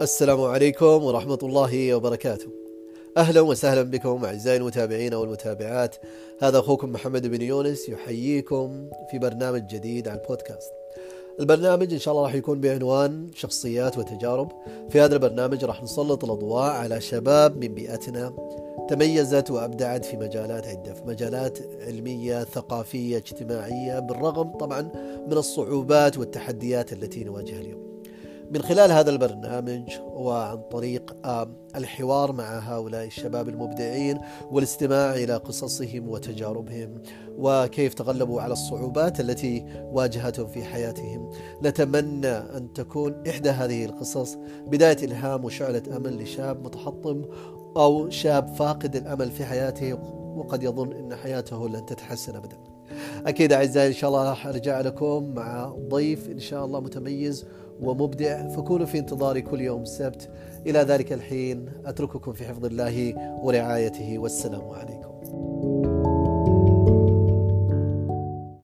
السلام عليكم ورحمة الله وبركاته. أهلا وسهلا بكم أعزائي المتابعين والمتابعات. هذا أخوكم محمد بن يونس يحييكم في برنامج جديد على البودكاست. البرنامج إن شاء الله راح يكون بعنوان شخصيات وتجارب. في هذا البرنامج راح نسلط الأضواء على شباب من بيئتنا تميزت وأبدعت في مجالات عدة في مجالات علمية ثقافية اجتماعية بالرغم طبعا من الصعوبات والتحديات التي نواجهها اليوم من خلال هذا البرنامج وعن طريق الحوار مع هؤلاء الشباب المبدعين والاستماع إلى قصصهم وتجاربهم وكيف تغلبوا على الصعوبات التي واجهتهم في حياتهم. نتمنى أن تكون إحدى هذه القصص بداية إلهام وشعلة أمل لشاب متحطم أو شاب فاقد الأمل في حياته وقد يظن إن حياته لن تتحسن ابدا. أكيد أعزائي إن شاء الله راح أرجع لكم مع ضيف إن شاء الله متميز ومبدع. فكونوا في انتظاري كل يوم سبت. إلى ذلك الحين أترككم في حفظ الله ورعايته والسلام عليكم.